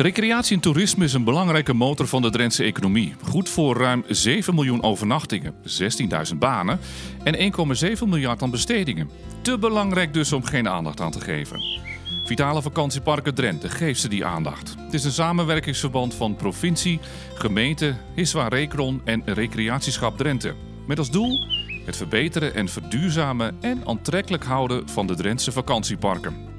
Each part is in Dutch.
Recreatie en toerisme is een belangrijke motor van de Drentse economie. Goed voor ruim 7 miljoen overnachtingen, 16.000 banen en 1,7 miljard aan bestedingen. Te belangrijk dus om geen aandacht aan te geven. Vitale Vakantieparken Drenthe geeft ze die aandacht. Het is een samenwerkingsverband van provincie, gemeente, Hiswa Recron en Recreatieschap Drenthe. Met als doel het verbeteren en verduurzamen en aantrekkelijk houden van de Drentse vakantieparken.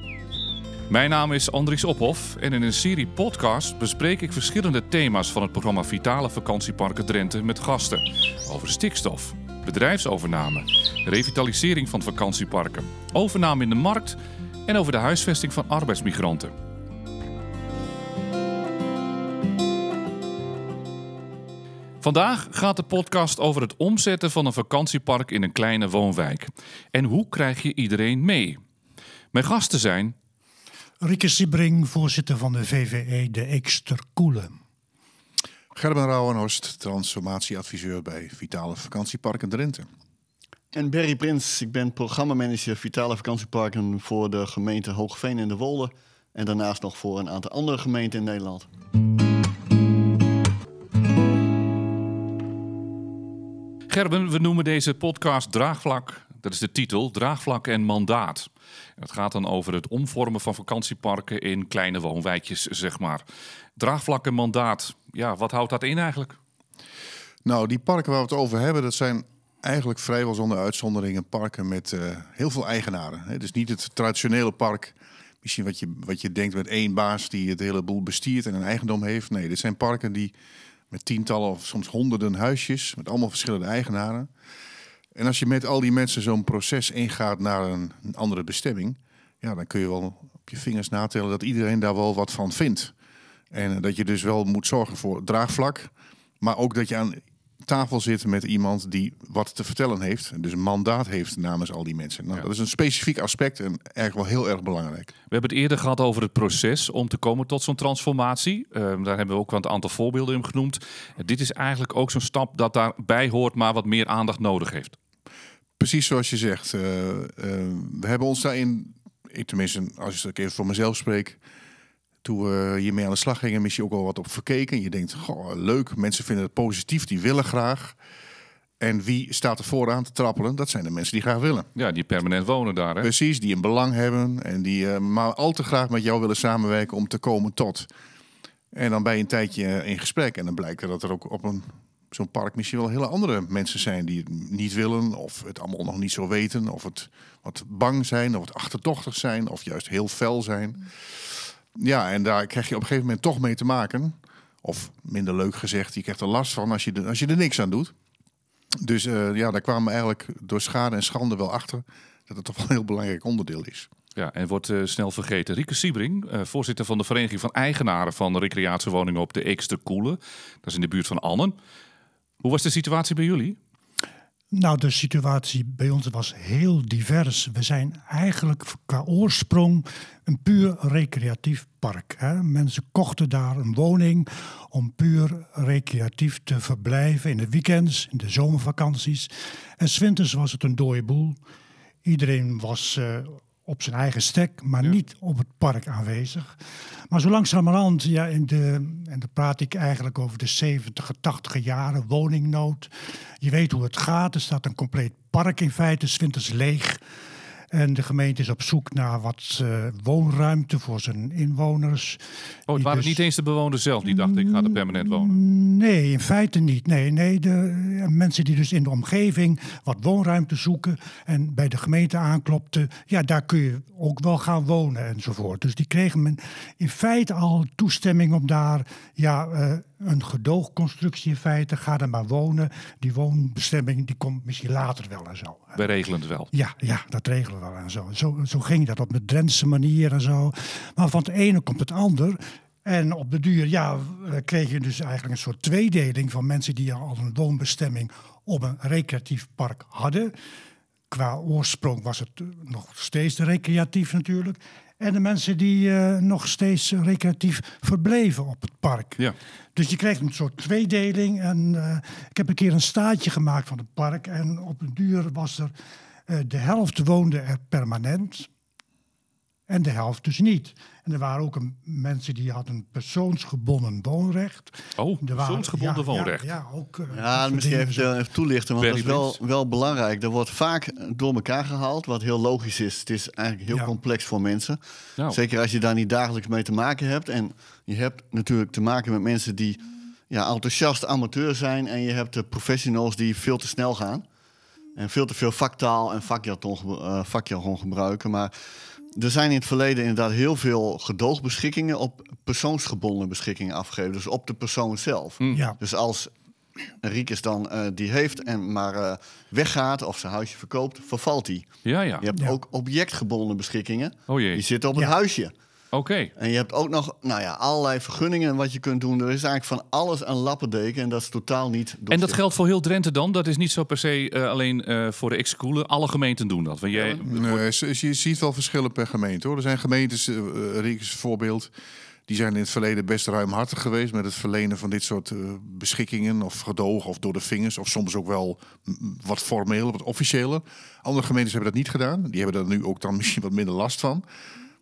Mijn naam is Andries Ophof en in een serie podcast bespreek ik verschillende thema's van het programma Vitale Vakantieparken Drenthe met gasten. Over stikstof, bedrijfsovername, revitalisering van vakantieparken, overname in de markt en over de huisvesting van arbeidsmigranten. Vandaag gaat de podcast over het omzetten van een vakantiepark in een kleine woonwijk. En hoe krijg je iedereen mee? Mijn gasten zijn Rieke Siebring, voorzitter van de VVE De Ekster Koelen. Gerben Rauwenhorst, transformatieadviseur bij Vitale Vakantieparken Drenthe. En Berry Prins, ik ben programmamanager Vitale Vakantieparken voor de gemeente Hoogveen en de Wolde. En daarnaast nog voor een aantal andere gemeenten in Nederland. Gerben, we noemen deze podcast Draagvlak. Dat is de titel, Draagvlak en Mandaat. Het gaat dan over het omvormen van vakantieparken in kleine woonwijkjes, zeg maar. Draagvlak en mandaat, ja, wat houdt dat in eigenlijk? Nou, die parken waar we het over hebben, dat zijn eigenlijk vrijwel zonder uitzonderingen parken met uh, heel veel eigenaren. Het is niet het traditionele park, misschien wat je, wat je denkt met één baas die het hele boel bestiert en een eigendom heeft. Nee, dit zijn parken die met tientallen of soms honderden huisjes, met allemaal verschillende eigenaren. En als je met al die mensen zo'n proces ingaat naar een, andere bestemming, ja, dan kun je wel op je vingers natellen dat iedereen daar wel wat van vindt. En dat je dus wel moet zorgen voor draagvlak, maar ook dat je aan tafel zit met iemand die wat te vertellen heeft. Dus een mandaat heeft namens al die mensen. Nou, Dat is een specifiek aspect en eigenlijk wel heel erg belangrijk. We hebben het eerder gehad over het proces om te komen tot zo'n transformatie. Uh, daar hebben we ook een aantal voorbeelden in genoemd. dit is eigenlijk ook zo'n stap dat daarbij hoort, maar wat meer aandacht nodig heeft. Precies zoals je zegt. Uh, we hebben ons daarin, ik tenminste als ik even voor mezelf spreek, toen we hiermee aan de slag gingen, mis je ook al wat op verkeken. Je denkt, goh, leuk, mensen vinden het positief, die willen graag. En wie staat er vooraan te trappelen? Dat zijn de mensen die graag willen. Ja, die permanent wonen daar. Hè? Precies, die een belang hebben en die uh, maar al te graag met jou willen samenwerken om te komen tot. En dan ben je een tijdje in gesprek en dan blijkt dat er ook op een zo'n park misschien wel hele andere mensen zijn die het niet willen, of het allemaal nog niet zo weten, of het wat bang zijn, of het achterdochtig zijn, of juist heel fel zijn. Ja, en daar krijg je op een gegeven moment toch mee te maken. Of minder leuk gezegd, je krijgt er last van als je, de, als je er niks aan doet. Dus uh, ja, daar kwamen we eigenlijk door schade en schande wel achter dat het toch wel een heel belangrijk onderdeel is. Ja, en wordt uh, snel vergeten. Rieke Siebring, uh, voorzitter van de Vereniging van Eigenaren van recreatiewoningen op de Eekster Koelen. Dat is in de buurt van Annen. Hoe was de situatie bij jullie? Nou, de situatie bij ons was heel divers. We zijn eigenlijk qua oorsprong een puur recreatief park. Hè. Mensen kochten daar een woning om puur recreatief te verblijven in de weekends, in de zomervakanties. En winters was het een dode boel. Iedereen was uh, op zijn eigen stek, maar niet op het park aanwezig. Maar zo langzamerhand, ja, in de, en dan praat ik eigenlijk over de 70, 80 jaren, woningnood. Je weet hoe het gaat, er staat een compleet park in feite, winters leeg. En de gemeente is op zoek naar wat uh, woonruimte voor zijn inwoners. Oh, het waren dus... niet eens de bewoners zelf die dachten, ik ga er permanent wonen? Nee, in feite niet. Nee, nee de uh, mensen die dus in de omgeving wat woonruimte zoeken en bij de gemeente aanklopten, ja, daar kun je ook wel gaan wonen enzovoort. Dus die kregen men in feite al toestemming om daar ja, uh, een gedoogconstructie in feite. Ga er maar wonen. Die woonbestemming die komt misschien later wel en zo. Wij regelen het wel. Ja, ja dat regelen we wel en zo. Zo, zo ging dat op de Drentse manier en zo. Maar van het ene komt het ander. En op de duur, ja, kreeg je dus eigenlijk een soort tweedeling van mensen die al een woonbestemming op een recreatief park hadden. Qua oorsprong was het nog steeds recreatief natuurlijk. En de mensen die uh, nog steeds recreatief verbleven op het park. Ja. Dus je krijgt een soort tweedeling. En uh, ik heb een keer een staatje gemaakt van het park. En op een duur was er de helft woonde er permanent. en de helft dus niet. En er waren ook een, mensen die hadden een persoonsgebonden woonrecht. Oh, Er waren- persoonsgebonden ja, woonrecht. Ja, ja, ook. eh, Ja, misschien even, eh, even toelichten, want dat is wel, wel belangrijk. Er wordt vaak door elkaar gehaald, wat heel logisch is. Het is eigenlijk heel Ja. complex voor mensen. Nou. Zeker als je daar niet dagelijks mee te maken hebt. En je hebt natuurlijk te maken met mensen die ja, enthousiast amateur zijn. En je hebt de professionals die veel te snel gaan. En veel te veel vaktaal en vakjargon, eh, vakjargon gebruiken. Maar er zijn in het verleden inderdaad heel veel gedoogbeschikkingen op persoonsgebonden beschikkingen afgegeven. Dus op de persoon zelf. Ja. Dus als Riekes dan eh, die heeft en maar eh, weggaat of zijn huisje verkoopt, vervalt die. Ja, ja. Je hebt Ja. ook objectgebonden beschikkingen. Oh jee. Die zitten op het Ja. huisje. Oké. En je hebt ook nog nou ja, allerlei vergunningen wat je kunt doen. Er is eigenlijk van alles een lappendeken en dat is totaal niet En dat geldt voor heel Drenthe dan? Dat is niet zo per se eh, alleen eh, voor de ex-koelen. Alle gemeenten doen dat. Want jij, Nee, je ziet wel verschillen per gemeente hoor. Er zijn gemeentes, eh, eh, Riek is een voorbeeld, die zijn in het verleden best ruimhartig geweest met het verlenen van dit soort eh, beschikkingen of gedogen of door de vingers of soms ook wel mm, wat formeel, wat officiëler. Andere gemeentes hebben dat niet gedaan. Die hebben daar nu ook dan misschien wat minder last van.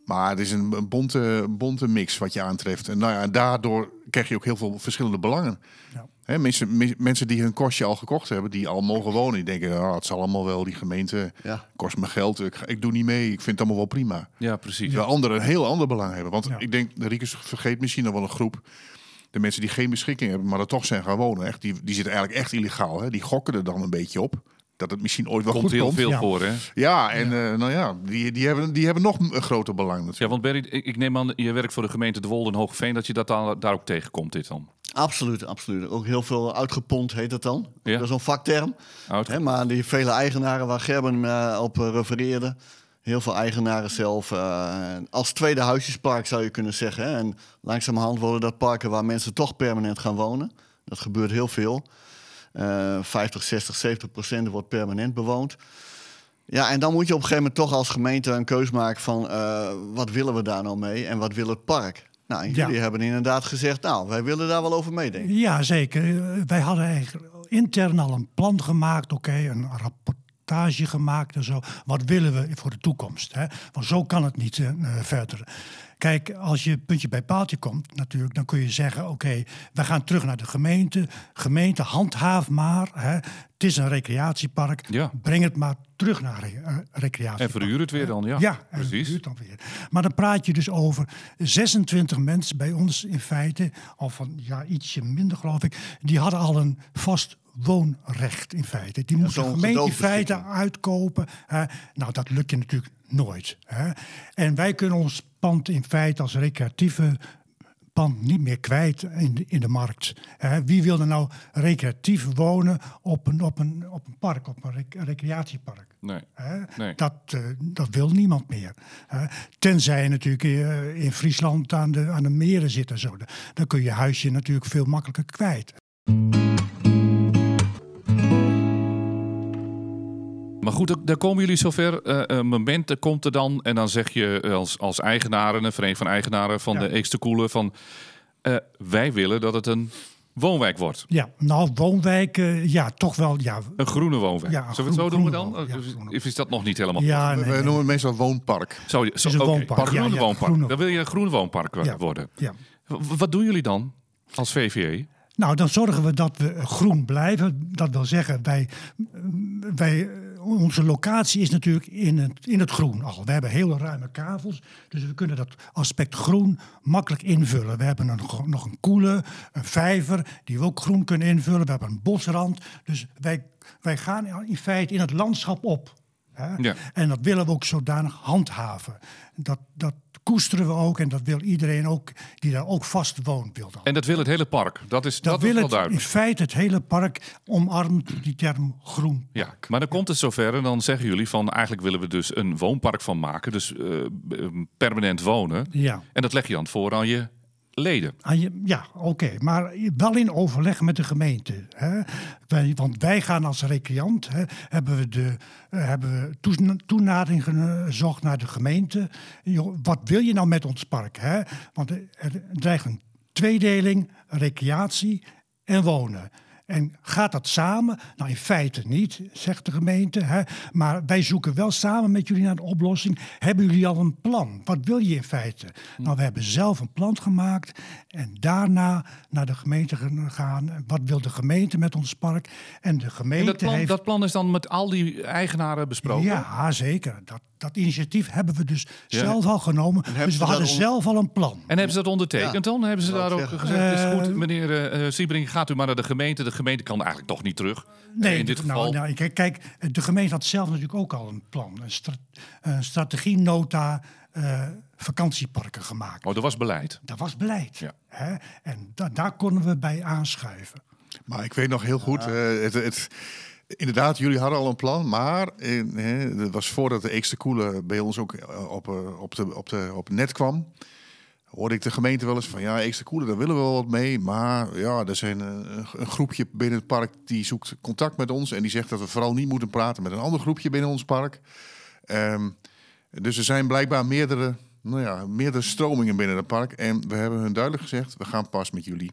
Maar het is een, een bonte, bonte mix wat je aantreft. En nou ja, daardoor krijg je ook heel veel verschillende belangen. Ja. Hè, mensen, me- mensen die hun kostje al gekocht hebben, die al mogen wonen, die denken, ah, het zal allemaal wel, die gemeente Ja. kost me geld, ik, ik doe niet mee, ik vind het allemaal wel prima. ja, precies. Terwijl anderen een heel ander belang hebben. Want Ja. ik denk, de Riekers vergeet misschien nog wel een groep. De mensen die geen beschikking hebben, maar er toch zijn gaan wonen. Echt, die, die zitten eigenlijk echt illegaal. Hè? Die gokken er dan een beetje op. Dat het misschien ooit wel Komt goed heel komt. veel Ja. voor, hè? Ja, en eh, nou ja, die, die, hebben, die hebben nog een groter belang natuurlijk. Ja, want Berry, ik neem aan, je werkt voor de gemeente De Wolde en Hoogveen, dat je dat daar, daar ook tegenkomt, dit dan. Absoluut, absoluut. Ook heel veel uitgepompt heet dat dan. Ja. Dat is een vakterm. Hè, maar die vele eigenaren waar Gerben eh, op eh, refereerde. Heel veel eigenaren zelf. eh, als tweede huisjespark zou je kunnen zeggen. Hè. En langzamerhand worden dat parken waar mensen toch permanent gaan wonen. Dat gebeurt heel veel. Eh 50, 60, 70 procent wordt permanent bewoond. Ja, en dan moet je op een gegeven moment toch als gemeente een keus maken van eh, wat willen we daar nou mee en wat wil het park? Nou, Ja. jullie hebben inderdaad gezegd, nou, wij willen daar wel over meedenken. Ja, zeker. Wij hadden eigenlijk intern al een plan gemaakt, oké, een rapportage gemaakt en zo. Wat willen we voor de toekomst? Hè? Want zo kan het niet eh, verder. Kijk, als je puntje bij paaltje komt, natuurlijk, dan kun je zeggen: oké, we gaan terug naar de gemeente. Gemeente, handhaaf maar. Hè? Het is een recreatiepark. Ja. Breng het maar terug naar re- eh, recreatiepark. En verhuur het weer dan, ja. Ja, en precies. verhuurt dan weer. Maar dan praat je dus over 26 mensen bij ons in feite, of van ja, ietsje minder geloof ik, die hadden al een vast woonrecht in feite. Die moest de zo'n gemeente in feite uitkopen. Hè. Nou, dat lukt je natuurlijk nooit. Hè. En wij kunnen ons pand in feite als recreatieve pand niet meer kwijt in de, in de markt. Hè. Wie wil er nou recreatief wonen op een, op een, op een park, op een rec- recreatiepark? Nee. Hè? Nee. Dat, eh, dat wil niemand meer. Hè? Tenzij je natuurlijk eh, in Friesland aan de, aan de meren zit en zo. Dan kun je huisje natuurlijk veel makkelijker kwijt. Maar goed, daar komen jullie zover. eh een moment er komt er dan. En dan zeg je eh, als, als eigenaren, een vereniging van eigenaren van Ja. de Eekste Koelen... van eh, wij willen dat het een woonwijk wordt. Ja, nou, woonwijken, ja, toch wel, ja. Een groene woonwijk. Ja, een Zullen we het zo groen- doen groene dan? woon- ja, Of- is dat nog niet helemaal Ja, We, nee, we nee. noemen het meestal woonpark. Zo, zo, is een woonpark. Groene Ja, ja, woonpark. groene- Dan wil je een groene woonpark Ja. worden. Ja. Wat doen jullie dan als VVE? Nou, dan zorgen we dat we groen blijven. Dat wil zeggen, wij, wij, onze locatie is natuurlijk in het, in het groen al. We hebben hele ruime kavels, dus we kunnen dat aspect groen makkelijk invullen. We hebben een, nog een koele, een vijver, die we ook groen kunnen invullen. We hebben een bosrand, dus wij, wij gaan in feite in het landschap op. Hè? Ja. En dat willen we ook zodanig handhaven. Dat, dat koesteren we ook en dat wil iedereen ook, die daar ook vast woont, wil dat. En dat wil het hele park. Dat is, dat Dat is wil wel het in duidelijk. feite het hele park omarmt die term groen. Ja, maar dan komt het zover en dan zeggen jullie van eigenlijk willen we dus een woonpark van maken. Dus eh, permanent wonen. Ja, En dat leg je dan voor aan je leden. je, ja oké. Maar wel in overleg met de gemeente. Hè? Want wij gaan als recreant, hè, hebben we, de, eh, hebben we toenadering gezocht naar de gemeente. Wat wil je nou met ons park? Hè? Want er dreigt een tweedeling, recreatie en wonen. En gaat dat samen? Nou, in feite niet, zegt de gemeente. Hè? Maar wij zoeken wel samen met jullie naar een oplossing. Hebben jullie al een plan? Wat wil je in feite? Nou, we hebben zelf een plan gemaakt. En daarna naar de gemeente gaan. Wat wil de gemeente met ons park? En de gemeente En dat plan, heeft... dat plan is dan met al die eigenaren besproken? Ja, zeker. Dat, dat initiatief hebben we dus Ja. zelf al genomen. Dus we dat hadden on- zelf al een plan. En hebben ze dat ondertekend Ja, dan? Hebben ze wou daar ook zeggen. gezegd, is goed, Eh, meneer eh, eh, Siebring, gaat u maar naar de gemeente. De gemeente kan eigenlijk toch niet terug. Nee, in dit de- geval. Nou, nou, kijk, kijk, de gemeente had zelf natuurlijk ook al een plan. Een, stra een strategienota eh, vakantieparken gemaakt. Oh, dat was beleid. Dat was beleid. Ja. Hè? En da- daar konden we bij aanschuiven. Maar ik weet nog heel goed, eh, het, het, inderdaad, jullie hadden al een plan, maar eh, hè, dat was voordat de Eekste Koele bij ons ook eh, op, eh, op, de, op, de, op het net kwam. Hoorde ik de gemeente wel eens van ja, Eekste Koele, daar willen we wel wat mee. Maar ja, er zijn een, een groepje binnen het park die zoekt contact met ons. En die zegt dat we vooral niet moeten praten met een ander groepje binnen ons park. Ehm, dus er zijn blijkbaar meerdere, nou ja, meerdere stromingen binnen het park. En we hebben hun duidelijk gezegd, we gaan pas met jullie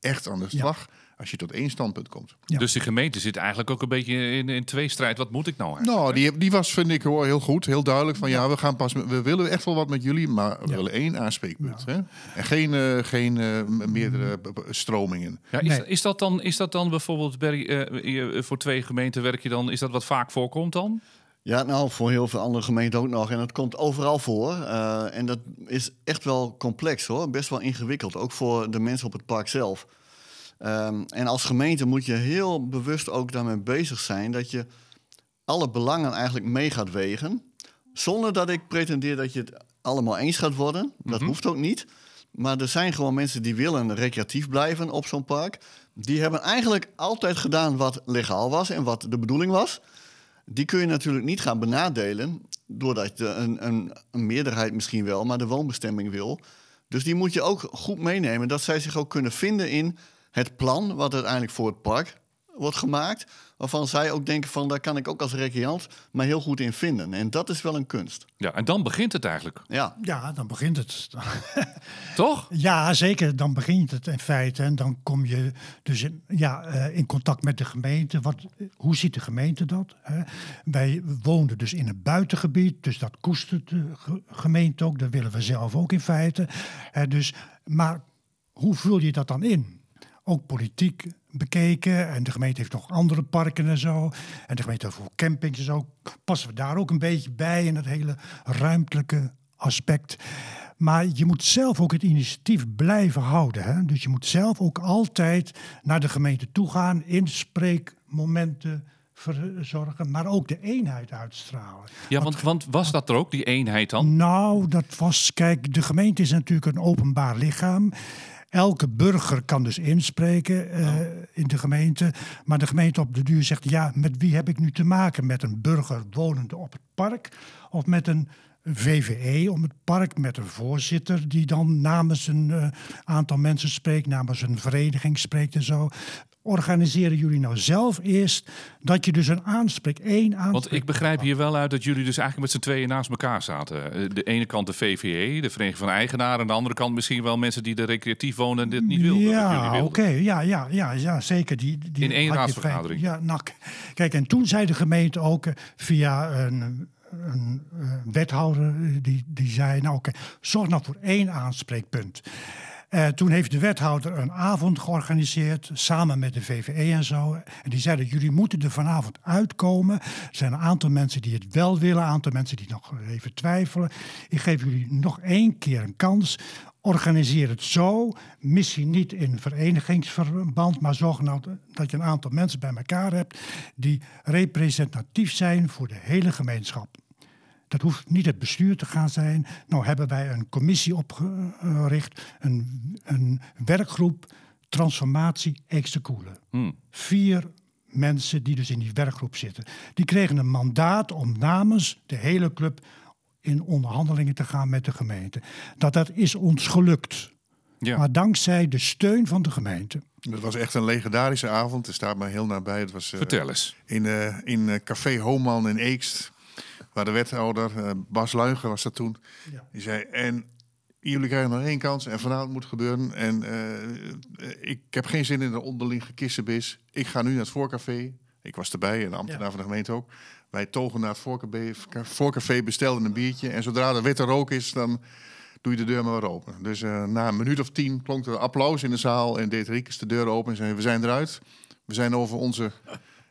echt aan de slag als je tot één standpunt komt. Ja. Dus die gemeente zit eigenlijk ook een beetje in, in tweestrijd. Wat moet ik nou eigenlijk? Nou, die, die was, vind ik hoor, heel goed, heel duidelijk. Van ja, we gaan pas, met- we willen echt wel wat met jullie, maar we Ja. willen één aanspreekpunt. Hè? En geen, eh, geen eh, meerdere b- stromingen. Ja, is, Nee. is, dat dan, is dat dan bijvoorbeeld, Barry, eh, voor twee gemeenten werk je dan, is dat wat vaak voorkomt dan? Ja, nou, voor heel veel andere gemeenten ook nog. En dat komt overal voor. Eh, en dat is echt wel complex hoor. Best wel ingewikkeld. Ook voor de mensen op het park zelf. Ehm, en als gemeente moet je heel bewust ook daarmee bezig zijn dat je alle belangen eigenlijk mee gaat wegen. Zonder dat ik pretendeer dat je het allemaal eens gaat worden. Dat hoeft ook niet. Maar er zijn gewoon mensen die willen recreatief blijven op zo'n park. Die hebben eigenlijk altijd gedaan wat legaal was en wat de bedoeling was. Die kun je natuurlijk niet gaan benadelen, doordat je een, een, een meerderheid misschien wel, maar de woonbestemming wil. Dus die moet je ook goed meenemen, dat zij zich ook kunnen vinden in het plan wat uiteindelijk voor het park wordt gemaakt. Waarvan zij ook denken van, daar kan ik ook als recreant maar heel goed in vinden. En dat is wel een kunst. Ja, en dan begint het eigenlijk, Ja, Ja, dan begint het. toch? Ja, zeker. Dan begint het in feite. En dan kom je dus in, ja, eh, in contact met de gemeente. Wat, hoe ziet de gemeente dat? Hè? Wij woonden dus in een buitengebied. Dus dat koestert de ge- gemeente ook. Dat willen we zelf ook in feite. Hè, dus, maar hoe vul je dat dan in? Ook politiek bekeken. En de gemeente heeft nog andere parken en zo. En de gemeente heeft voor campings en zo. Passen we daar ook een beetje bij in het hele ruimtelijke aspect. Maar je moet zelf ook het initiatief blijven houden. Hè? Dus je moet zelf ook altijd naar de gemeente toe gaan, inspreekmomenten verzorgen, maar ook de eenheid uitstralen. Ja, want, want was dat er ook, die eenheid dan? Nou, dat was, kijk, de gemeente is natuurlijk een openbaar lichaam. Elke burger kan dus inspreken eh, in de gemeente. Maar de gemeente op de duur zegt: ja, met wie heb ik nu te maken? Met een burger wonende op het park of met een VVE om het park, met een voorzitter die dan namens een eh, aantal mensen spreekt, namens een vereniging spreekt en zo. Organiseren jullie nou zelf eerst dat je dus een aanspreek, één aanspreek. Want ik begrijp hier wel uit dat jullie dus eigenlijk met z'n tweeën naast elkaar zaten. Eh, De ene kant de VVE, de Vereniging van Eigenaren. En de andere kant misschien wel mensen die er recreatief wonen en dit niet wilden. Ja, oké. Ja, ja, ja, ja, zeker. Die, die In één raadsvergadering. Ja, nou, kijk, en toen zei de gemeente ook eh, via een, een eh, wethouder, eh, die, die zei, nou oké, zorg nou voor één aanspreekpunt. Eh, toen heeft de wethouder een avond georganiseerd, samen met de VVE en zo. En die zeiden, jullie moeten er vanavond uitkomen. Er zijn een aantal mensen die het wel willen, een aantal mensen die nog even twijfelen. Ik geef jullie nog één keer een kans. Organiseer het zo, misschien niet in verenigingsverband, maar zorg nou dat je een aantal mensen bij elkaar hebt die representatief zijn voor de hele gemeenschap. Dat hoeft niet het bestuur te gaan zijn. Nou hebben wij een commissie opgericht, een, een werkgroep transformatie Eeksterkoelen. Hmm. Vier mensen die dus in die werkgroep zitten. Die kregen een mandaat om namens de hele club in onderhandelingen te gaan met de gemeente. Dat dat is ons gelukt. Ja. Maar dankzij de steun van de gemeente. Het was echt een legendarische avond. Er staat mij heel nabij. Het was eh, Vertel eens. in, eh, in eh, Café Homan in Eekst. Waar de wethouder, Bas Luigen was dat toen. Ja. Die zei, en jullie krijgen nog één kans en vanavond moet het gebeuren. En eh, ik heb geen zin in een onderling gekissenbis. Ik ga nu naar het voorcafé. Ik was erbij, en de ambtenaar van de gemeente ook. Wij togen naar het voorcafé, voorcafé, bestelden een biertje. En zodra er witte rook is, dan doe je de deur maar weer open. Dus uh, na een minuut of tien klonk er applaus in de zaal en deed Riekes de deur open en zei: We zijn eruit. We zijn over onze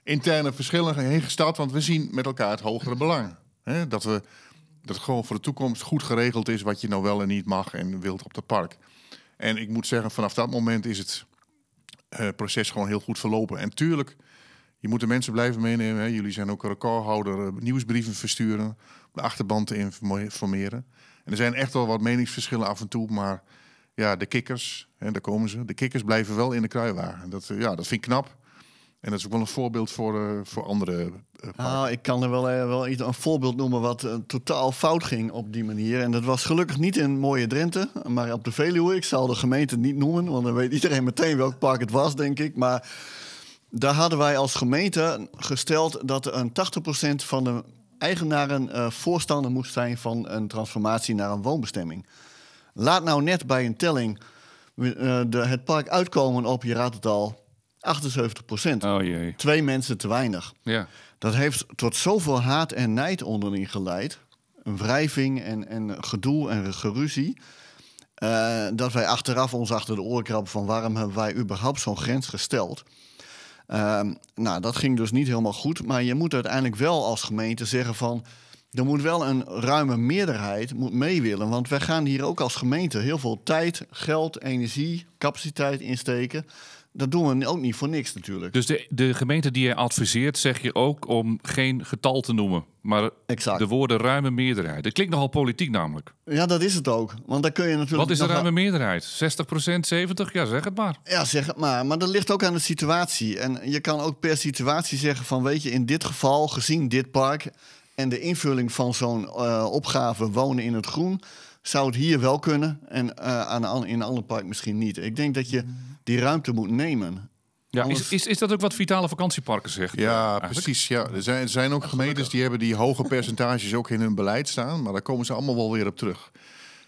interne verschillen heen gestapt, want we zien met elkaar het hogere belang. Dat, we, dat het gewoon voor de toekomst goed geregeld is wat je nou wel en niet mag en wilt op het park. En ik moet zeggen, vanaf dat moment is het uh, proces gewoon heel goed verlopen. En tuurlijk, je moet de mensen blijven meenemen. Hè? Jullie zijn ook recordhouder, nieuwsbrieven versturen, de achterban te informeren. En er zijn echt wel wat meningsverschillen af en toe, maar ja, de kikkers, hè, daar komen ze. De kikkers blijven wel in de kruiwagen. Dat, ja, dat vind ik knap. En dat is ook wel een voorbeeld voor, uh, voor andere. Nou, ik kan er wel, wel een voorbeeld noemen wat totaal fout ging op die manier. En dat was gelukkig niet in mooie Drenthe, maar op de Veluwe. Ik zal de gemeente niet noemen, want dan weet iedereen meteen welk park het was, denk ik. Maar daar hadden wij als gemeente gesteld dat een 80% van de eigenaren voorstander moest zijn van een transformatie naar een woonbestemming. Laat nou net bij een telling de, het park uitkomen op, je raadt het al, 78 procent. Oh jee. Twee mensen te weinig. Ja. Dat heeft tot zoveel haat en nijd onderling geleid. Een wrijving en, en gedoe en geruzie. Uh, dat wij achteraf ons achter de oren krabben van waarom hebben wij überhaupt zo'n grens gesteld. Uh, nou, dat ging dus niet helemaal goed. Maar je moet uiteindelijk wel als gemeente zeggen van... er moet wel een ruime meerderheid moet mee willen. Want wij gaan hier ook als gemeente heel veel tijd, geld, energie, capaciteit insteken dat doen we ook niet voor niks natuurlijk. Dus de, de gemeente die je adviseert, zeg je ook om geen getal te noemen. Maar exact. de woorden ruime meerderheid. Dat klinkt nogal politiek namelijk. Ja, dat is het ook. Want dan kun je natuurlijk. Wat is de ruime meerderheid? 60% 70 Ja, zeg het maar. Ja, zeg het maar. Maar dat ligt ook aan de situatie. En je kan ook per situatie zeggen van weet je, in dit geval, gezien dit park en de invulling van zo'n uh, opgave wonen in het groen, zou het hier wel kunnen en uh, aan, in een ander park misschien niet. Ik denk dat je die ruimte moet nemen. Ja, is, is, is dat ook wat vitale vakantieparken zeggen? Ja, precies. Ja. Er, zijn, er zijn ook gemeentes die hebben die hoge percentages ook in hun beleid staan. Maar daar komen ze allemaal wel weer op terug.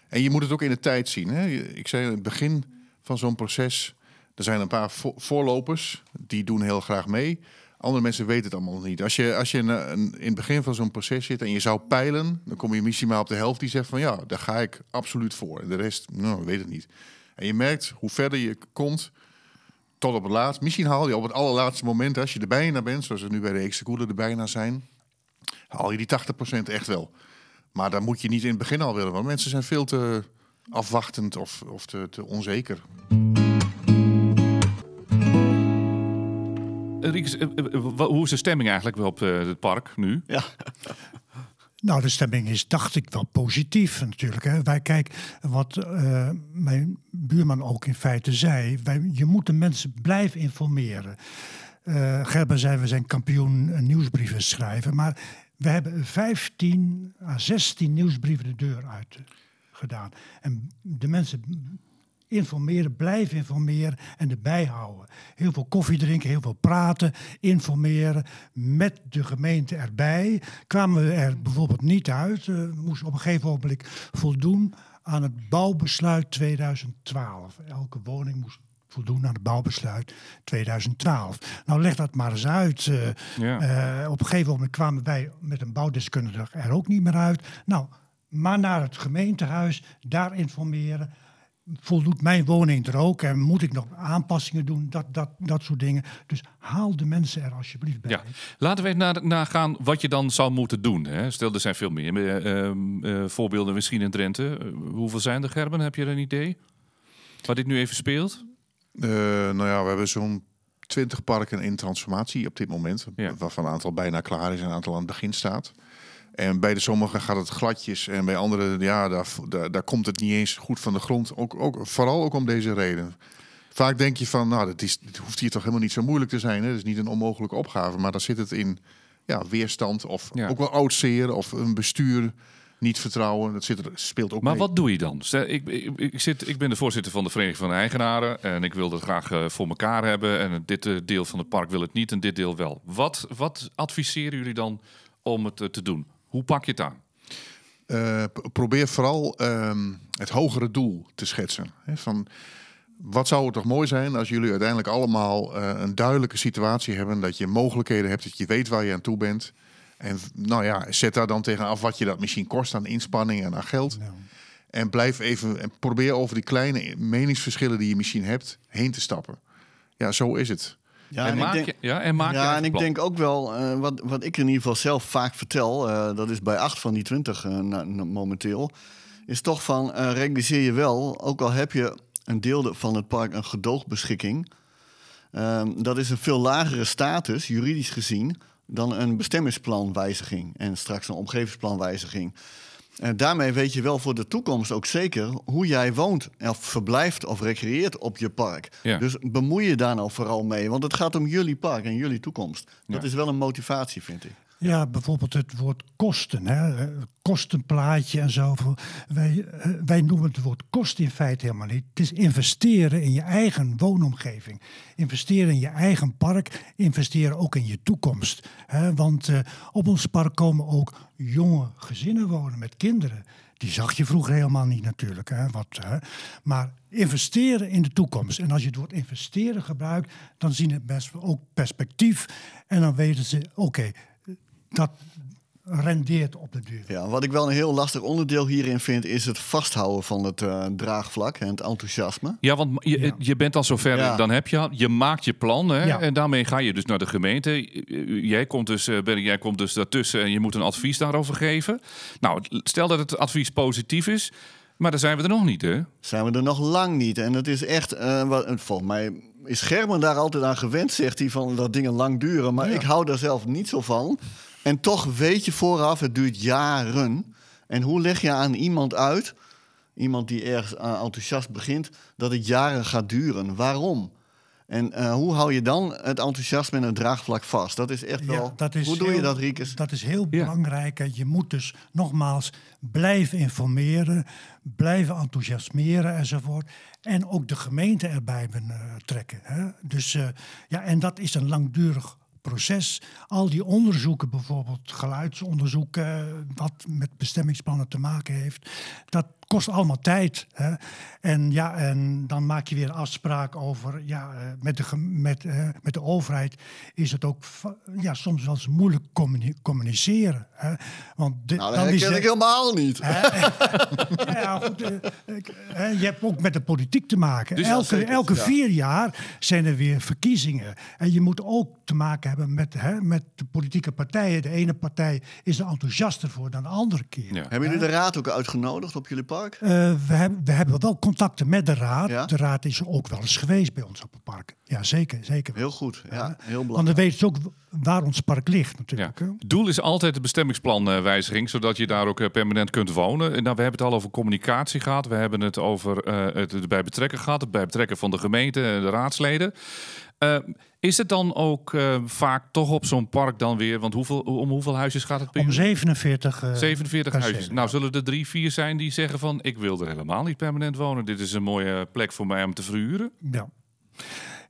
En je moet het ook in de tijd zien. Hè. Ik zei in het begin van zo'n proces... er zijn een paar voorlopers, die doen heel graag mee. Andere mensen weten het allemaal niet. Als je, als je in, in het begin van zo'n proces zit en je zou peilen... dan kom je misschien maar op de helft die zegt van... ja, daar ga ik absoluut voor. En de rest, nou, weet het niet. En je merkt hoe verder je komt tot op het laatst. Misschien haal je op het allerlaatste moment, als je er bijna bent, zoals we nu bij de Executor er bijna zijn, haal je die 80% echt wel. Maar dan moet je niet in het begin al willen, want mensen zijn veel te afwachtend of, of te, te onzeker. Rieks, eh, eh, hoe is de stemming eigenlijk op eh, het park nu? Ja. Nou, de stemming is, dacht ik, wel positief natuurlijk. Hè. Wij kijken, wat uh, mijn buurman ook in feite zei, wij, je moet de mensen blijven informeren. Uh, Gerben zei, we zijn kampioen nieuwsbrieven schrijven, maar we hebben 15 à 16 nieuwsbrieven de deur uit gedaan. En de mensen informeren, blijven informeren en erbij houden. Heel veel koffie drinken, heel veel praten, informeren met de gemeente erbij. Kwamen we er bijvoorbeeld niet uit. Uh, moesten op een gegeven moment voldoen aan het bouwbesluit 2012. Elke woning moest voldoen aan het bouwbesluit 2012. Nou, leg dat maar eens uit. Uh, ja. uh, op een gegeven moment kwamen wij met een bouwdeskundige er ook niet meer uit. Nou, maar naar het gemeentehuis, daar informeren voldoet mijn woning er ook en moet ik nog aanpassingen doen, dat, dat, dat soort dingen. Dus haal de mensen er alsjeblieft bij. Ja. Laten we even naar, naar gaan wat je dan zou moeten doen. Hè? Stel, er zijn veel meer uh, uh, voorbeelden misschien in Drenthe. Uh, hoeveel zijn er, Gerben? Heb je er een idee? Wat dit nu even speelt? nou ja, we hebben zo'n 20 parken in transformatie op dit moment. Ja. Waarvan een aantal bijna klaar is en een aantal aan het begin staat. En bij de sommigen gaat het gladjes en bij anderen, ja, daar, daar, daar, komt het niet eens goed van de grond. Ook, ook, vooral ook om deze reden. Vaak denk je van, nou, dat, is, het hoeft hier toch helemaal niet zo moeilijk te zijn. Hè? Dat is niet een onmogelijke opgave, maar dan zit het in ja, weerstand of ook wel oud zeer of een bestuur niet vertrouwen. Dat zit er, speelt ook Maar wat doe je dan? Ik, ik, ik, zit, ik ben de voorzitter van de Vereniging van de Eigenaren en ik wil dat graag uh, voor elkaar hebben. En dit uh, deel van het park wil het niet en dit deel wel. Wat, wat adviseren jullie dan om het uh, te doen? Hoe pak je het aan? eh, probeer vooral ehm, het hogere doel te schetsen. Hè, van, wat zou het toch mooi zijn als jullie uiteindelijk allemaal eh, een duidelijke situatie hebben, dat je mogelijkheden hebt, dat je weet waar je aan toe bent. En nou ja, zet daar dan tegenaf wat je dat misschien kost aan inspanning en aan geld. Ja. En blijf even en probeer over die kleine meningsverschillen die je misschien hebt heen te stappen. Ja, zo is het. Ja, en, en maak ik denk, je, ja, en maak ja, en ik plan. denk ook wel, eh, wat, wat ik in ieder geval zelf vaak vertel, eh, dat is bij 8 van die 20 na- na- momenteel, is toch van realiseer je wel, ook al heb je een deel de- van het park een gedoogbeschikking, ehm, dat is een veel lagere status, juridisch gezien, dan een bestemmingsplanwijziging en straks een omgevingsplanwijziging. En daarmee weet je wel voor de toekomst ook zeker hoe jij woont, of verblijft of recreëert op je park. Ja. Dus bemoei je daar nou vooral mee, want het gaat om jullie park en jullie toekomst. Dat Ja. is wel een motivatie, vind ik. Ja, bijvoorbeeld het woord kosten, hè? eh, kostenplaatje en zo. Wij, eh, wij noemen het woord kosten in feite helemaal niet. Het is investeren in je eigen woonomgeving. Investeren in je eigen park. Investeren ook in je toekomst. Hè? Want eh, op ons park komen ook jonge gezinnen wonen met kinderen. Die zag je vroeger helemaal niet natuurlijk. Hè? Wat, hè? Maar investeren in de toekomst. En als je het woord investeren gebruikt, dan zien het best ook perspectief. En dan weten ze, oké, dat rendeert op de duur. Ja, wat ik wel een heel lastig onderdeel hierin vind, is het vasthouden van het eh, draagvlak en het enthousiasme. Ja, want je, Ja. je bent al zover, Ja. dan heb je al, je maakt je plan hè, Ja. en daarmee ga je dus naar de gemeente. Jij komt dus, eh, Berry, jij komt dus daartussen en je moet een advies daarover geven. Nou, stel dat het advies positief is, maar dan zijn we er nog niet, hè? Zijn we er nog lang niet. En het is echt, eh, wat, volgens mij is Gerben daar altijd aan gewend, zegt hij, van dat dingen lang duren. Maar Ja. ik hou daar zelf niet zo van. En toch weet je vooraf, het duurt jaren. En hoe leg je aan iemand uit, iemand die ergens aan enthousiast begint, dat het jaren gaat duren? Waarom? En eh, hoe hou je dan het enthousiasme en het draagvlak vast? Dat is echt wel. Ja, dat is hoe doe je dat, Riekes? Dat is heel Ja. belangrijk. Je moet dus nogmaals blijven informeren, blijven enthousiasmeren enzovoort. En ook de gemeente erbij betrekken. Hè. Dus, eh, ja, en dat is een langdurig proces. Al die onderzoeken, bijvoorbeeld geluidsonderzoek, eh, wat met bestemmingsplannen te maken heeft, dat kost allemaal tijd. Hè. En, ja, en dan maak je weer een afspraak over, ja, eh, met, de, met, eh, met de overheid is het ook ja, soms wel eens moeilijk communi- communiceren. Hè. Want de, Nou, dan dat herken er- ik helemaal niet. ja, goed, eh, ik- je hebt ook met de politiek te maken. Dus- elke zeker, elke ja. vier jaar zijn er weer verkiezingen. En je moet ook te maken hebben met, hè, met de politieke partijen. De ene partij is er enthousiaster voor dan de andere keer. Ja. Hebben jullie de raad ook uitgenodigd op jullie park? Eh, we, hebben, we hebben wel contacten met de raad. Ja? De raad is ook wel eens geweest bij ons op het park. Ja, zeker. zeker. Heel goed, ja, heel Want belangrijk. dan weten ze ook waar ons park ligt natuurlijk. Ja. Het doel is altijd de bestemmingsplanwijziging, zodat je daar ook eh, permanent kunt wonen. En nou, we hebben het al over communicatie gehad. We hebben het over eh, het erbij betrekken gehad. Het bij betrekken van de gemeente en de raadsleden. Eh, is het dan ook eh, vaak toch op zo'n park dan weer? Want hoeveel, om hoeveel huisjes gaat het per Om uur? 47, eh, 47 percelen, huisjes. Nou, zullen er drie, vier zijn die zeggen van... ik wil er helemaal niet permanent wonen. Dit is een mooie plek voor mij om te verhuren. Ja.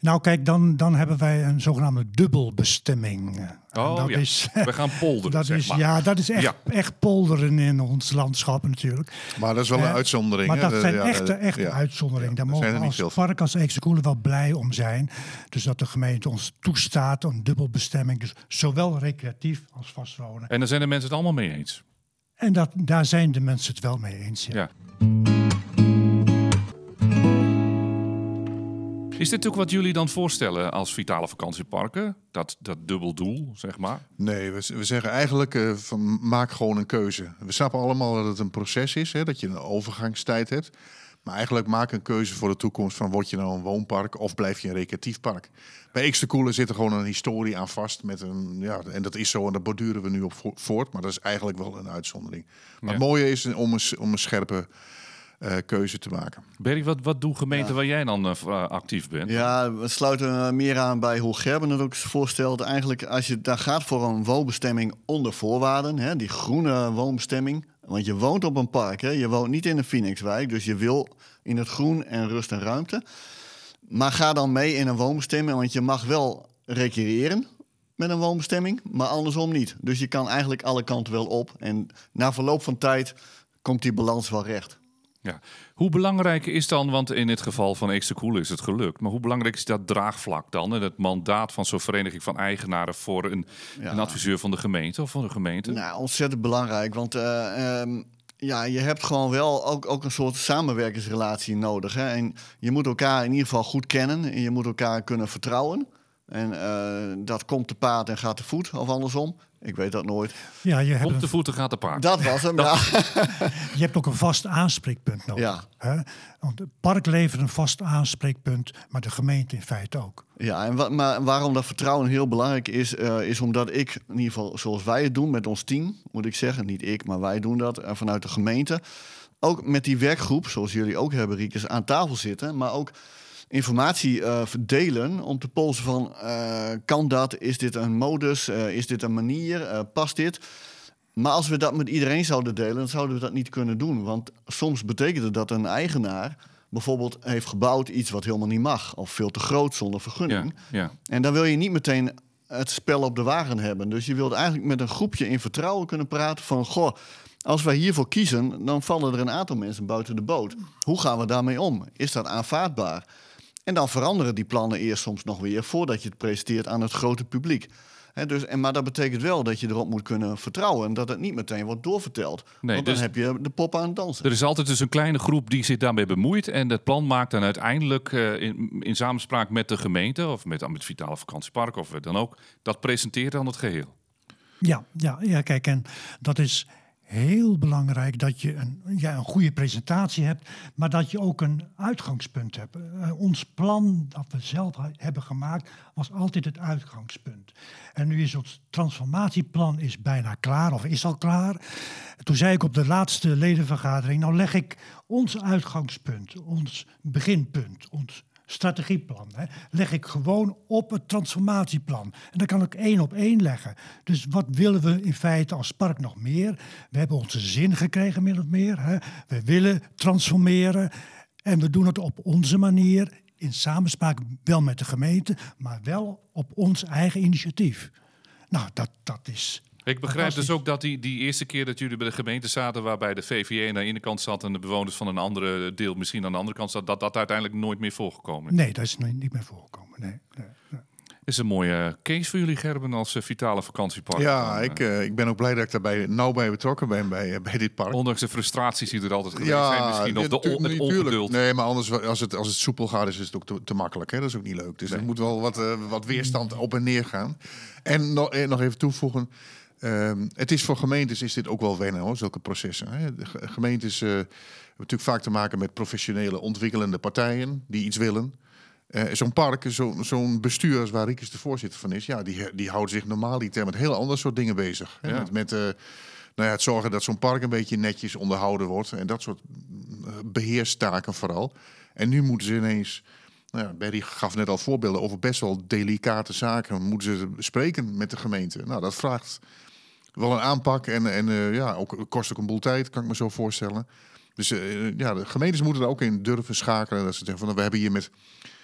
Nou, kijk, dan, dan hebben wij een zogenaamde dubbelbestemming. Oh dat ja, is, we gaan polderen, dat zeg is, maar. Ja, dat is echt, Ja. echt polderen in ons landschap natuurlijk. Maar dat is wel een Eh, uitzondering. Maar dat zijn ja, echte, echte ja. uitzonderingen. Daar zijn mogen er we niet als park, als Eekse wel blij om zijn. Dus dat de gemeente ons toestaat, een dubbelbestemming. Dus zowel recreatief als vastwonen. En daar zijn de mensen het allemaal mee eens. En dat, daar zijn de mensen het wel mee eens. Ja. Is dit ook wat jullie dan voorstellen als vitale vakantieparken? Dat, dat dubbel doel, zeg maar. Nee, we, we zeggen eigenlijk eh, van maak gewoon een keuze. We snappen allemaal dat het een proces is, hè, dat je een overgangstijd hebt. Maar eigenlijk maak een keuze voor de toekomst van word je nou een woonpark of blijf je een recreatief park. Bij Eeksterkoelen zit er gewoon een historie aan vast. Met een, ja, en dat is zo en daar borduren we nu op vo- voort. Maar dat is eigenlijk wel een uitzondering. Maar Ja. het mooie is om een, om een scherpe eh, keuze te maken. Berry, wat, wat doen gemeenten waar jij dan eh, eh, actief bent? Ja, we sluiten meer aan bij hoe Gerben het ook voorstelt. Eigenlijk, als je daar gaat voor een woonbestemming onder voorwaarden, hè, die groene woonbestemming. Want je woont op een park, hè, je woont niet in een Phoenixwijk, dus je wil in het groen en rust en ruimte. Maar ga dan mee in een woonbestemming, want je mag wel recreëren. met een woonbestemming, maar andersom niet. Dus je kan eigenlijk alle kanten wel op. En na verloop van tijd komt die balans wel recht. Ja. Hoe belangrijk is dan, want in het geval van Eeksterkoel is het gelukt, maar hoe belangrijk is dat draagvlak dan en het mandaat van zo'n vereniging van eigenaren voor een, Ja. een adviseur van de gemeente of van de gemeente? Nou, ontzettend belangrijk, want eh, ehm, ja, je hebt gewoon wel ook, ook een soort samenwerkingsrelatie nodig. Hè? En je moet elkaar in ieder geval goed kennen en je moet elkaar kunnen vertrouwen. En eh, dat komt te paard en gaat te voet, of andersom. Ik weet dat nooit. Ja, je hebt, Op de een- voeten gaat de paard. Dat was hem, ja. je hebt ook een vast aanspreekpunt nodig. Ja. Hè? Want het park levert een vast aanspreekpunt, maar de gemeente in feite ook. Ja, en wa- maar waarom dat vertrouwen heel belangrijk is, eh, is omdat ik, in ieder geval zoals wij het doen met ons team, moet ik zeggen, niet ik, maar wij doen dat eh, vanuit de gemeente. Ook met die werkgroep, zoals jullie ook hebben, Riekes, aan tafel zitten, maar ook informatie eh, verdelen om te polsen van, eh, kan dat, is dit een modus, Eh, is dit een manier, past dit? Maar als we dat met iedereen zouden delen, dan zouden we dat niet kunnen doen. Want soms betekent het dat een eigenaar bijvoorbeeld heeft gebouwd iets wat helemaal niet mag. Of veel te groot zonder vergunning. Ja, ja. En dan wil je niet meteen het spel op de wagen hebben. Dus je wilt eigenlijk met een groepje in vertrouwen kunnen praten van... goh, als wij hiervoor kiezen, dan vallen er een aantal mensen buiten de boot. Hoe gaan we daarmee om? Is dat aanvaardbaar? En dan veranderen die plannen eerst soms nog weer... voordat je het presenteert aan het grote publiek. Hè, dus, en, maar dat betekent wel dat je erop moet kunnen vertrouwen... en dat het niet meteen wordt doorverteld. Nee, Want dus- dan heb je de pop aan het dansen. Er is altijd dus een kleine groep die zich daarmee bemoeit. En het plan maakt dan uiteindelijk eh, in, in samenspraak met de gemeente of met, met het Vitale Vakantiepark of wat dan ook. Dat presenteert dan het geheel. Ja, ja, ja, kijk, en dat is heel belangrijk dat je een, ja, een goede presentatie hebt, maar dat je ook een uitgangspunt hebt. Eh, ons plan dat we zelf hebben gemaakt was altijd het uitgangspunt. En nu is ons transformatieplan is bijna klaar, of is al klaar. Toen zei ik op de laatste ledenvergadering, nou leg ik ons uitgangspunt, ons beginpunt, ons strategieplan. Hè, leg ik gewoon op het transformatieplan. En dan kan ik één op één leggen. Dus wat willen we in feite als park nog meer? We hebben onze zin gekregen, min of meer. Hè. We willen transformeren. En we doen het op onze manier. In samenspraak wel met de gemeente, maar wel op ons eigen initiatief. Nou, dat, dat is. Ik begrijp dus ook dat die, die eerste keer dat jullie bij de gemeente zaten, waarbij de VVE aan de ene kant zat en de bewoners van een andere deel misschien aan de andere kant zat, dat dat uiteindelijk nooit meer voorgekomen is. Nee, dat is niet meer voorgekomen. Nee, nee, nee. Is een mooie case voor jullie, Gerben, als eh, vitale vakantiepark. Ja, ik, eh, eh, ik ben ook blij dat ik daarbij nauw bij betrokken ben bij, bij dit park. Ondanks de frustraties die er altijd geweest zijn, misschien, of ja, de, on- het ongeduld. Nee, maar anders, als het, als het soepel gaat, is het ook te, te makkelijk. Hè? Dat is ook niet leuk. Dus er moet wel wat, wat weerstand op en neer gaan. En nog, eh, nog even toevoegen. Ehm, het is voor gemeentes is dit ook wel wennen, hoor, zulke processen. Hè? De gemeentes eh, hebben natuurlijk vaak te maken met professionele ontwikkelende partijen die iets willen. Eh, zo'n park, zo- zo'n bestuur als waar Riekes de voorzitter van is, ja, die, die houdt zich normaal niet met heel ander soort dingen bezig. Hè? Ja. Met, met eh, nou ja, het zorgen dat zo'n park een beetje netjes onderhouden wordt en dat soort eh, beheerstaken vooral. En nu moeten ze ineens, nou ja, Berry gaf net al voorbeelden over best wel delicate zaken, moeten ze spreken met de gemeente. Nou, dat vraagt wel een aanpak en, en eh, ja, ook kost ook een boel tijd, kan ik me zo voorstellen. Dus eh, ja, de gemeentes moeten er ook in durven schakelen. Dat ze zeggen van nou, we hebben hier met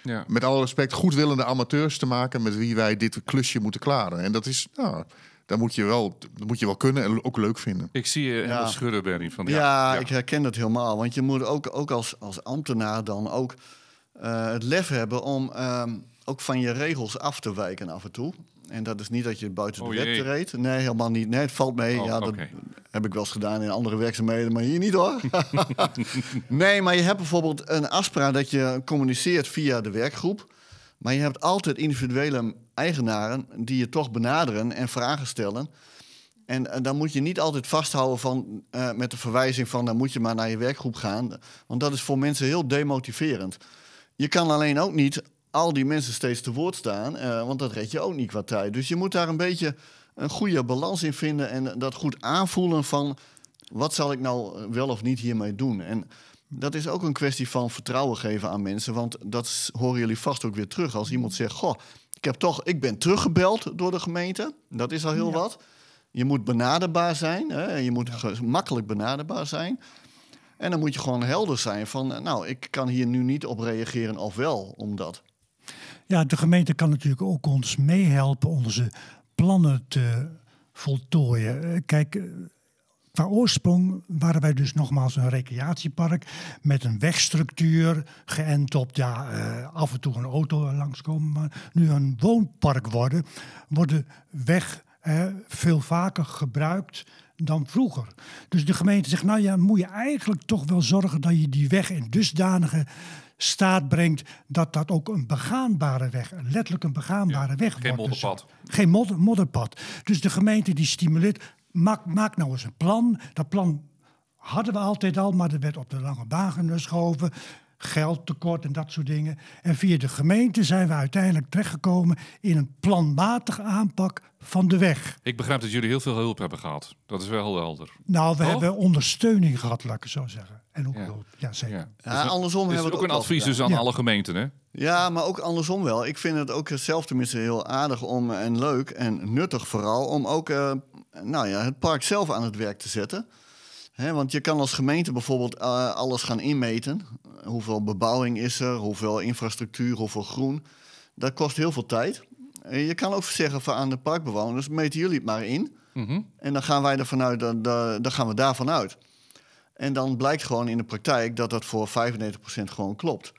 Ja. met alle respect goedwillende amateurs te maken met wie wij dit klusje moeten klaren. En dat is, nou, daar moet je wel, dat moet je wel kunnen en ook leuk vinden. Ik zie je Ja. schudden, Berry. Van, Ja, ik herken dat helemaal. Want je moet ook, ook als, als ambtenaar dan ook eh, het lef hebben om ehm, ook van je regels af te wijken af en toe. En dat is niet dat je buiten de Oh, wet reed. Nee, helemaal niet. Nee, het valt mee. Oh, ja, dat heb ik wel eens gedaan in andere werkzaamheden, maar hier niet hoor. nee, maar je hebt bijvoorbeeld een afspraak dat je communiceert via de werkgroep. Maar je hebt altijd individuele eigenaren die je toch benaderen en vragen stellen. En, eh, dan moet je niet altijd vasthouden van, eh, met de verwijzing van... dan moet je maar naar je werkgroep gaan. Want dat is voor mensen heel demotiverend. Je kan alleen ook niet al die mensen steeds te woord staan... eh, want dat red je ook niet qua tijd. Dus je moet daar een beetje een goede balans in vinden... en dat goed aanvoelen van... wat zal ik nou wel of niet hiermee doen? En dat is ook een kwestie van vertrouwen geven aan mensen... want dat horen jullie vast ook weer terug. Als iemand zegt, goh, ik, heb toch, ik ben teruggebeld door de gemeente. Dat is al heel wat. Je moet benaderbaar zijn. Hè? Je moet makkelijk benaderbaar zijn. En dan moet je gewoon helder zijn van... nou, ik kan hier nu niet op reageren of wel, omdat... Ja, de gemeente kan natuurlijk ook ons meehelpen onze plannen te voltooien. Eh, Kijk, eh, qua oorsprong waren wij dus nogmaals een recreatiepark met een wegstructuur, geënt op ja, eh, af en toe een auto langskomen. Maar nu een woonpark worden, wordt de weg eh, veel vaker gebruikt dan vroeger. Dus de gemeente zegt, nou ja, moet je eigenlijk toch wel zorgen dat je die weg in dusdanige staat brengt dat dat ook een begaanbare weg, letterlijk een begaanbare weg geen wordt. Dus modderpad. geen modder, modderpad. Dus de gemeente die stimuleert, maak, maak nou eens een plan. Dat plan hadden we altijd al, maar dat werd op de lange baan geschoven. Geldtekort en dat soort dingen. En via de gemeente zijn we uiteindelijk terechtgekomen in een planmatige aanpak van de weg. Ik begrijp dat jullie heel veel hulp hebben gehad. Dat is wel heel helder. Nou, we Toch? hebben ondersteuning gehad, laat ik het zo zeggen. En ook Ja. hulp. Ja, zeker. Ja. Ja, andersom Dus hebben we het ook een advies dus aan Ja. alle gemeenten, hè? Ja, maar ook andersom wel. Ik vind het ook zelf tenminste heel aardig om, en leuk en nuttig vooral om ook eh, nou ja, het park zelf aan het werk te zetten. Hè, want je kan als gemeente bijvoorbeeld eh, alles gaan inmeten. Hoeveel bebouwing is er, hoeveel infrastructuur, hoeveel groen. Dat kost heel veel tijd. En je kan ook zeggen van aan de parkbewoners, meten jullie het maar in. Mhm. En dan gaan wij er vanuit, dan, dan dan gaan we daarvan uit. En dan blijkt gewoon in de praktijk dat dat voor 95% gewoon klopt.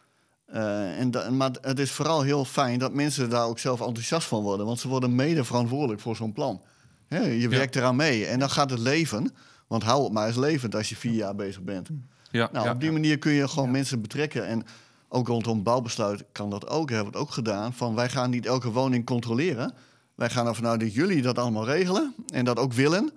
Eh, en da- maar het is vooral heel fijn dat mensen daar ook zelf enthousiast van worden. Want ze worden mede verantwoordelijk voor zo'n plan. Hè, je werkt eraan mee en dan gaat het leven. Want hou het maar eens levend als je vier jaar bezig bent. Ja, Nou, ja, op die ja. manier kun je gewoon mensen betrekken. En ook rondom bouwbesluit kan dat ook, hebben we het ook gedaan. Van wij gaan niet elke woning controleren. Wij gaan ervan uit dat jullie dat allemaal regelen en dat ook willen.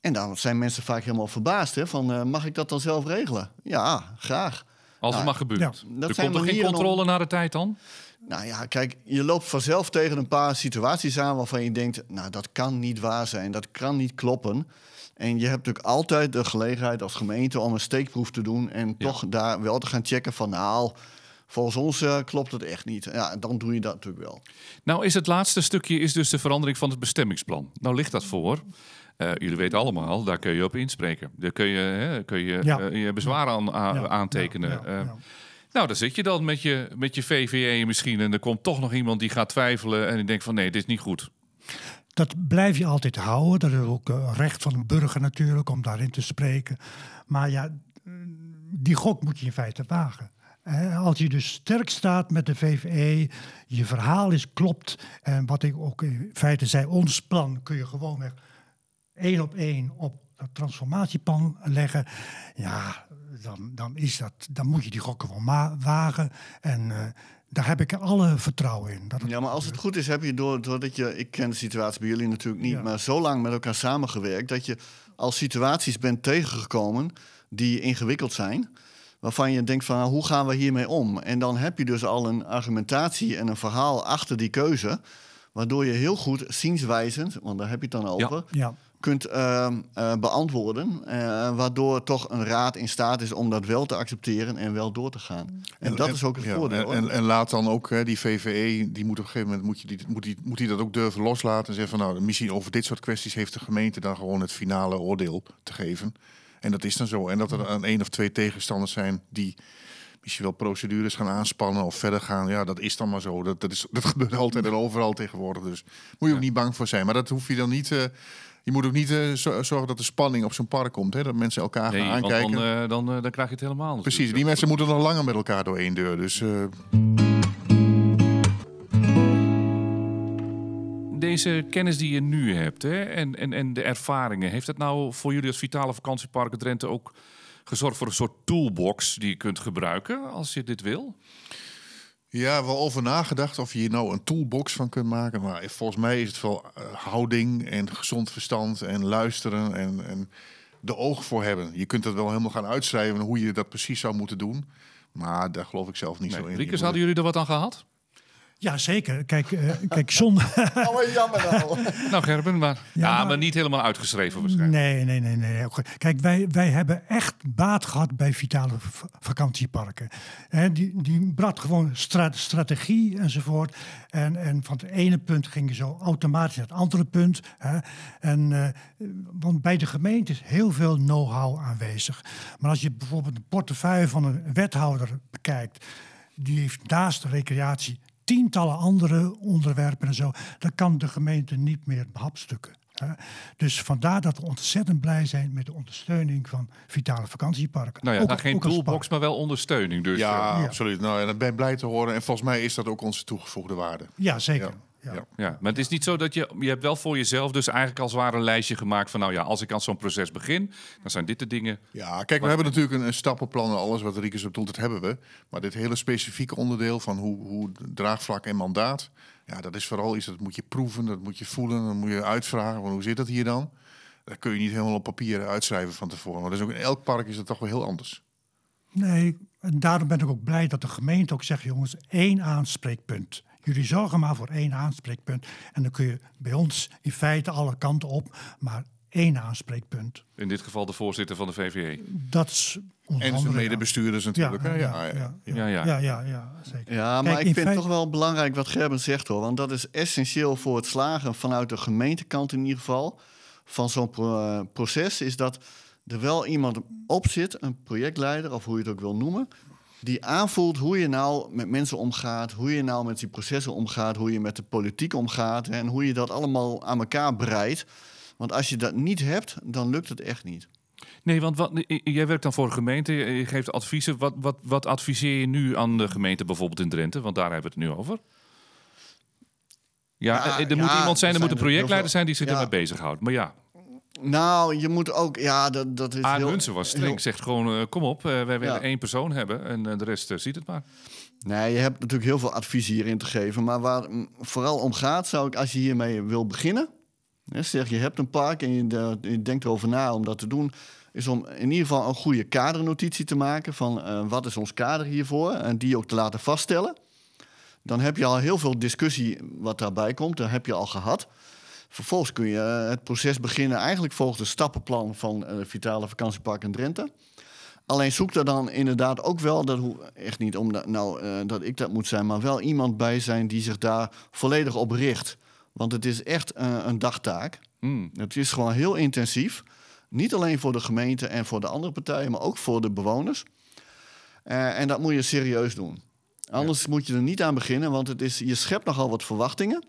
En dan zijn mensen vaak helemaal verbaasd. Hè, van, eh, mag ik dat dan zelf regelen? Ja, graag. Als het Nou, maar gebeurt. ja, er zijn komt er geen om- controle na de tijd dan? Nou ja, kijk, je loopt vanzelf tegen een paar situaties aan waarvan je denkt, nou dat kan niet waar zijn, dat kan niet kloppen. En je hebt natuurlijk altijd de gelegenheid als gemeente om een steekproef te doen en toch daar wel te gaan checken van, nou, volgens ons eh, klopt het echt niet. Ja, dan doe je dat natuurlijk wel. Nou is het laatste stukje is dus de verandering van het bestemmingsplan. Nou ligt dat voor. Eh, jullie weten allemaal, daar kun je op inspreken. Daar kun je, hè, kun je Ja. eh, je bezwaar aan, aantekenen. ja, ja, Eh, ja. nou, dan zit je dan met je, met je VVE misschien en er komt toch nog iemand die gaat twijfelen en die denkt van nee, dit is niet goed. Dat blijf je altijd houden. Dat is ook eh, recht van een burger natuurlijk om daarin te spreken. Maar ja, mm, die gok moet je in feite wagen. Als je dus sterk staat met de VVE, je verhaal is klopt. En wat ik ook in feite zei, ons plan kun je gewoonweg één op één op dat transformatieplan leggen. Ja, dan, dan, is dat, dan moet je die gokken wel wagen. En eh, daar heb ik alle vertrouwen in. Dat het Ja, maar als het goed is, heb je door, doordat je, ik ken de situatie bij jullie natuurlijk niet, Ja. maar zo lang met elkaar samengewerkt dat je als situaties bent tegengekomen die ingewikkeld zijn, waarvan je denkt van nou, hoe gaan we hiermee om? En dan heb je dus al een argumentatie en een verhaal achter die keuze, waardoor je heel goed zienswijzend, want daar heb je het dan over, Ja. Kunt ehm, eh, beantwoorden, eh, waardoor toch een raad in staat is om dat wel te accepteren en wel door te gaan. En, dat is ook het ja, voordeel. En, en, laat dan ook hè, die VVE, die moet op een gegeven moment moet, je die, moet, die, moet die dat ook durven loslaten. En zeggen van nou, misschien over dit soort kwesties heeft de gemeente dan gewoon het finale oordeel te geven. En dat is dan zo. En dat er een één of twee tegenstanders zijn die misschien wel procedures gaan aanspannen of verder gaan. Ja, dat is dan maar zo. Dat, dat, is, dat gebeurt altijd en overal tegenwoordig. Dus moet je ook niet bang voor zijn. Maar dat hoef je dan niet. Je moet ook niet eh, zo- zorgen dat er spanning op zo'n park komt. Hè? Dat mensen elkaar Nee, gaan aankijken. dan, eh, dan, eh, dan krijg je het helemaal natuurlijk. Precies, die mensen moeten nog langer met elkaar door één deur. Dus Deze kennis die je nu hebt hè, en, en, en de ervaringen, heeft het nou voor jullie als Vitale Vakantieparken Drenthe ook gezorgd voor een soort toolbox die je kunt gebruiken als je dit wil? Ja, wel over nagedacht of je hier nou een toolbox van kunt maken. Maar volgens mij is het wel eh, houding en gezond verstand en luisteren en, en de oog voor hebben. Je kunt het wel helemaal gaan uitschrijven hoe je dat precies zou moeten doen. Maar daar geloof ik zelf niet zo in. Riekers, hadden jullie er wat aan gehad? Ja, zeker. Kijk, eh, kijk zonder... Oh, jammer nou. Nou, Gerben, maar, ja, maar- maar niet helemaal uitgeschreven waarschijnlijk. Nee, nee, nee. nee. Kijk, wij, wij hebben echt baat gehad bij vitale vakantieparken. Hè, die, die bracht gewoon stra- strategie enzovoort. En, en van het ene punt ging je zo automatisch naar het andere punt. Hè. En, eh, want bij de gemeente is heel veel know-how aanwezig. Maar als je bijvoorbeeld de portefeuille van een wethouder bekijkt... die heeft naast de recreatie tientallen andere onderwerpen en zo. Dat kan de gemeente niet meer behapstukken. hè. Dus vandaar dat we ontzettend blij zijn met de ondersteuning van vitale vakantieparken. Nou ja, Ook- nou, geen toolbox, maar wel ondersteuning. Dus, ja, Ja. absoluut. Nou, en dat ben ik blij te horen. En volgens mij is dat ook onze toegevoegde waarde. Ja, zeker. Ja. Ja. Ja. ja. Maar het is niet zo dat je... Je hebt wel voor jezelf dus eigenlijk als het ware een lijstje gemaakt van... Nou ja, als ik aan zo'n proces begin, dan zijn dit de dingen... Ja, kijk, we hebben natuurlijk een, een stappenplan en alles wat Riekes op doet, dat hebben we. Maar dit hele specifieke onderdeel van hoe, hoe draagvlak en mandaat, ja, dat is vooral iets dat moet je proeven, dat moet je voelen, dat moet je uitvragen. Van, hoe zit dat hier dan? Dat kun je niet helemaal op papier uitschrijven van tevoren. Maar dat is ook in elk park is het toch wel heel anders. Nee, en daarom ben ik ook blij dat de gemeente ook zegt, jongens, één aanspreekpunt. Jullie zorgen maar voor één aanspreekpunt. En dan kun je bij ons in feite alle kanten op, maar één aanspreekpunt. In dit geval de voorzitter van de VVE. Dat is En zijn medebestuurders Ja, natuurlijk. ja, Ja, ja, Ja, ja. ja, ja, ja, zeker. Ja, maar Kijk, ik in vind feite- toch wel belangrijk wat Gerben zegt hoor. Want dat is essentieel voor het slagen vanuit de gemeentekant in ieder geval. Van zo'n pro- eh, proces is dat er wel iemand op zit, een projectleider of hoe je het ook wil noemen. Die aanvoelt hoe je nou met mensen omgaat, hoe je nou met die processen omgaat, hoe je met de politiek omgaat hè, en hoe je dat allemaal aan elkaar breidt. Want als je dat niet hebt, dan lukt het echt niet. Nee, want wat, jij werkt dan voor een gemeente, je geeft adviezen. Wat, wat, wat adviseer je nu aan de gemeente bijvoorbeeld in Drenthe? Want daar hebben we het nu over. Ja, Ja, er ja, moet iemand zijn, er er moet een zijn er projectleider zijn die zich Ja. ermee bezighoudt. Maar ja, Nou, je moet ook, ja, dat, dat is Aan heel- was streng. heel- Zegt gewoon, eh, kom op, eh, wij willen Ja. één persoon hebben en eh, de rest ziet het maar. Nee, je hebt natuurlijk heel veel advies hierin te geven. Maar waar het vooral om gaat, zou ik, als je hiermee wil beginnen. Hè, zeg je hebt een park en je, je denkt erover na om dat te doen. Is om in ieder geval een goede kadernotitie te maken. Van wat is ons kader hiervoor? En die ook te laten vaststellen. Dan heb je al heel veel discussie wat daarbij komt. Dat heb je al gehad. Vervolgens kun je eh, het proces beginnen eigenlijk volgens het stappenplan van eh Vitale Vakantiepark in Drenthe. Alleen zoek er dan inderdaad ook wel, dat hoe, echt niet om nou, eh, dat ik dat moet zijn, maar wel iemand bij zijn die zich daar volledig op richt. Want het is echt een dagtaak. Hmm. Het is gewoon heel intensief. Niet alleen voor de gemeente en voor de andere partijen, maar ook voor de bewoners. En dat moet je serieus doen. Anders moet je er niet aan beginnen, want het is, je schept nogal wat verwachtingen.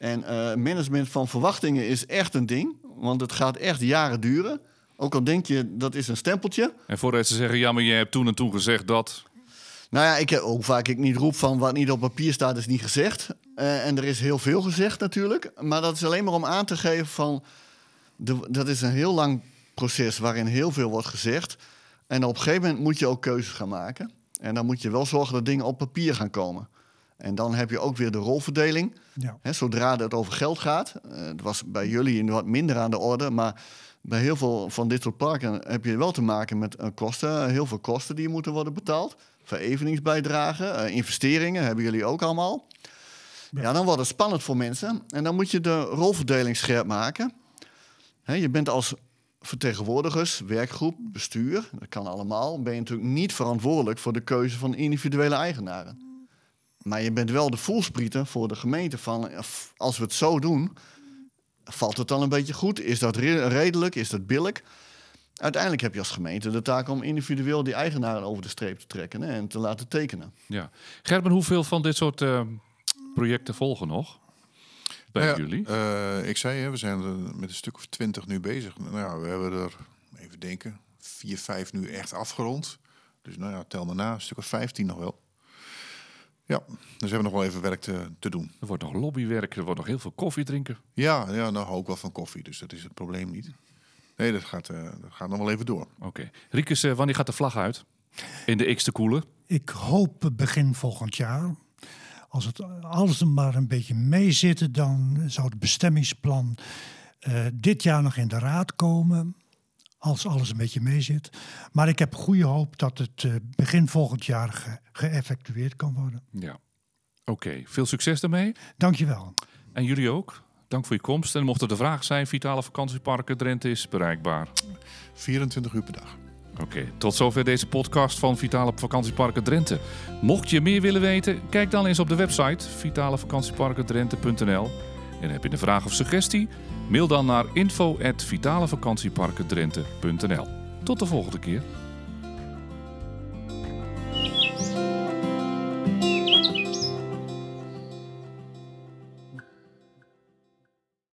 En eh, management van verwachtingen is echt een ding, want het gaat echt jaren duren. Ook al denk je dat is een stempeltje. En voordat ze zeggen, ja, maar je hebt toen en toen gezegd dat. Nou ja, ik heb ook vaak ik niet roep van wat niet op papier staat is niet gezegd. Eh, en er is heel veel gezegd natuurlijk. Maar dat is alleen maar om aan te geven van... De, dat is een heel lang proces waarin heel veel wordt gezegd. En op een gegeven moment moet je ook keuzes gaan maken. En dan moet je wel zorgen dat dingen op papier gaan komen. En dan heb je ook weer de rolverdeling. Ja. Hè, zodra het over geld gaat. eh, het was bij jullie wat minder aan de orde. Maar bij heel veel van dit soort parken heb je wel te maken met eh, kosten. Heel veel kosten die moeten worden betaald. Vereveningsbijdragen, eh, investeringen hebben jullie ook allemaal. Ja. dan wordt het spannend voor mensen. En dan moet je de rolverdeling scherp maken. Hè, je bent als vertegenwoordigers, werkgroep, bestuur, dat kan allemaal, ben je natuurlijk niet verantwoordelijk voor de keuze van individuele eigenaren. Maar je bent wel de voelsprieten voor de gemeente van, eh, als we het zo doen, valt het dan een beetje goed? Is dat re- redelijk? Is dat billig? Uiteindelijk heb je als gemeente de taak om individueel die eigenaren over de streep te trekken hè, en te laten tekenen. Ja. Gerben, hoeveel van dit soort eh, projecten volgen nog? Bij Nou ja, jullie? eh, ik zei, hè, we zijn er met een stuk of twintig nu bezig. Nou ja, we hebben er, even denken, vier, vijf nu echt afgerond. Dus nou ja, tel maar na, een stuk of vijftien nog wel. Ja, dus we hebben nog wel even werk te, te doen. Er wordt nog lobbywerk, er wordt nog heel veel koffie drinken. Ja, ja, nou hou ik wel van koffie, dus dat is het probleem niet. Nee, dat gaat, eh, dat gaat nog wel even door. Oké. Riekes, eh, wanneer gaat de vlag uit? In de X te koelen? Ik hoop begin volgend jaar. Als het alles maar een beetje meezit, dan zou het bestemmingsplan eh, dit jaar nog in de raad komen. Als alles een beetje meezit. Maar ik heb goede hoop dat het eh, begin volgend jaar ge- geëffectueerd kan worden. Ja. Oké, veel succes daarmee. Dankjewel. En jullie ook. Dank voor je komst. En mochten er vragen zijn, Vitale Vakantieparken Drenthe is bereikbaar. 24 uur per dag. Oké, tot zover deze podcast van Vitale Vakantieparken Drenthe. Mocht je meer willen weten, kijk dan eens op de website vitalevakantieparkendrenthe.nl. En heb je een vraag of suggestie? Mail dan naar info.vitalevakantieparkendrenthe.nl. Tot de volgende keer.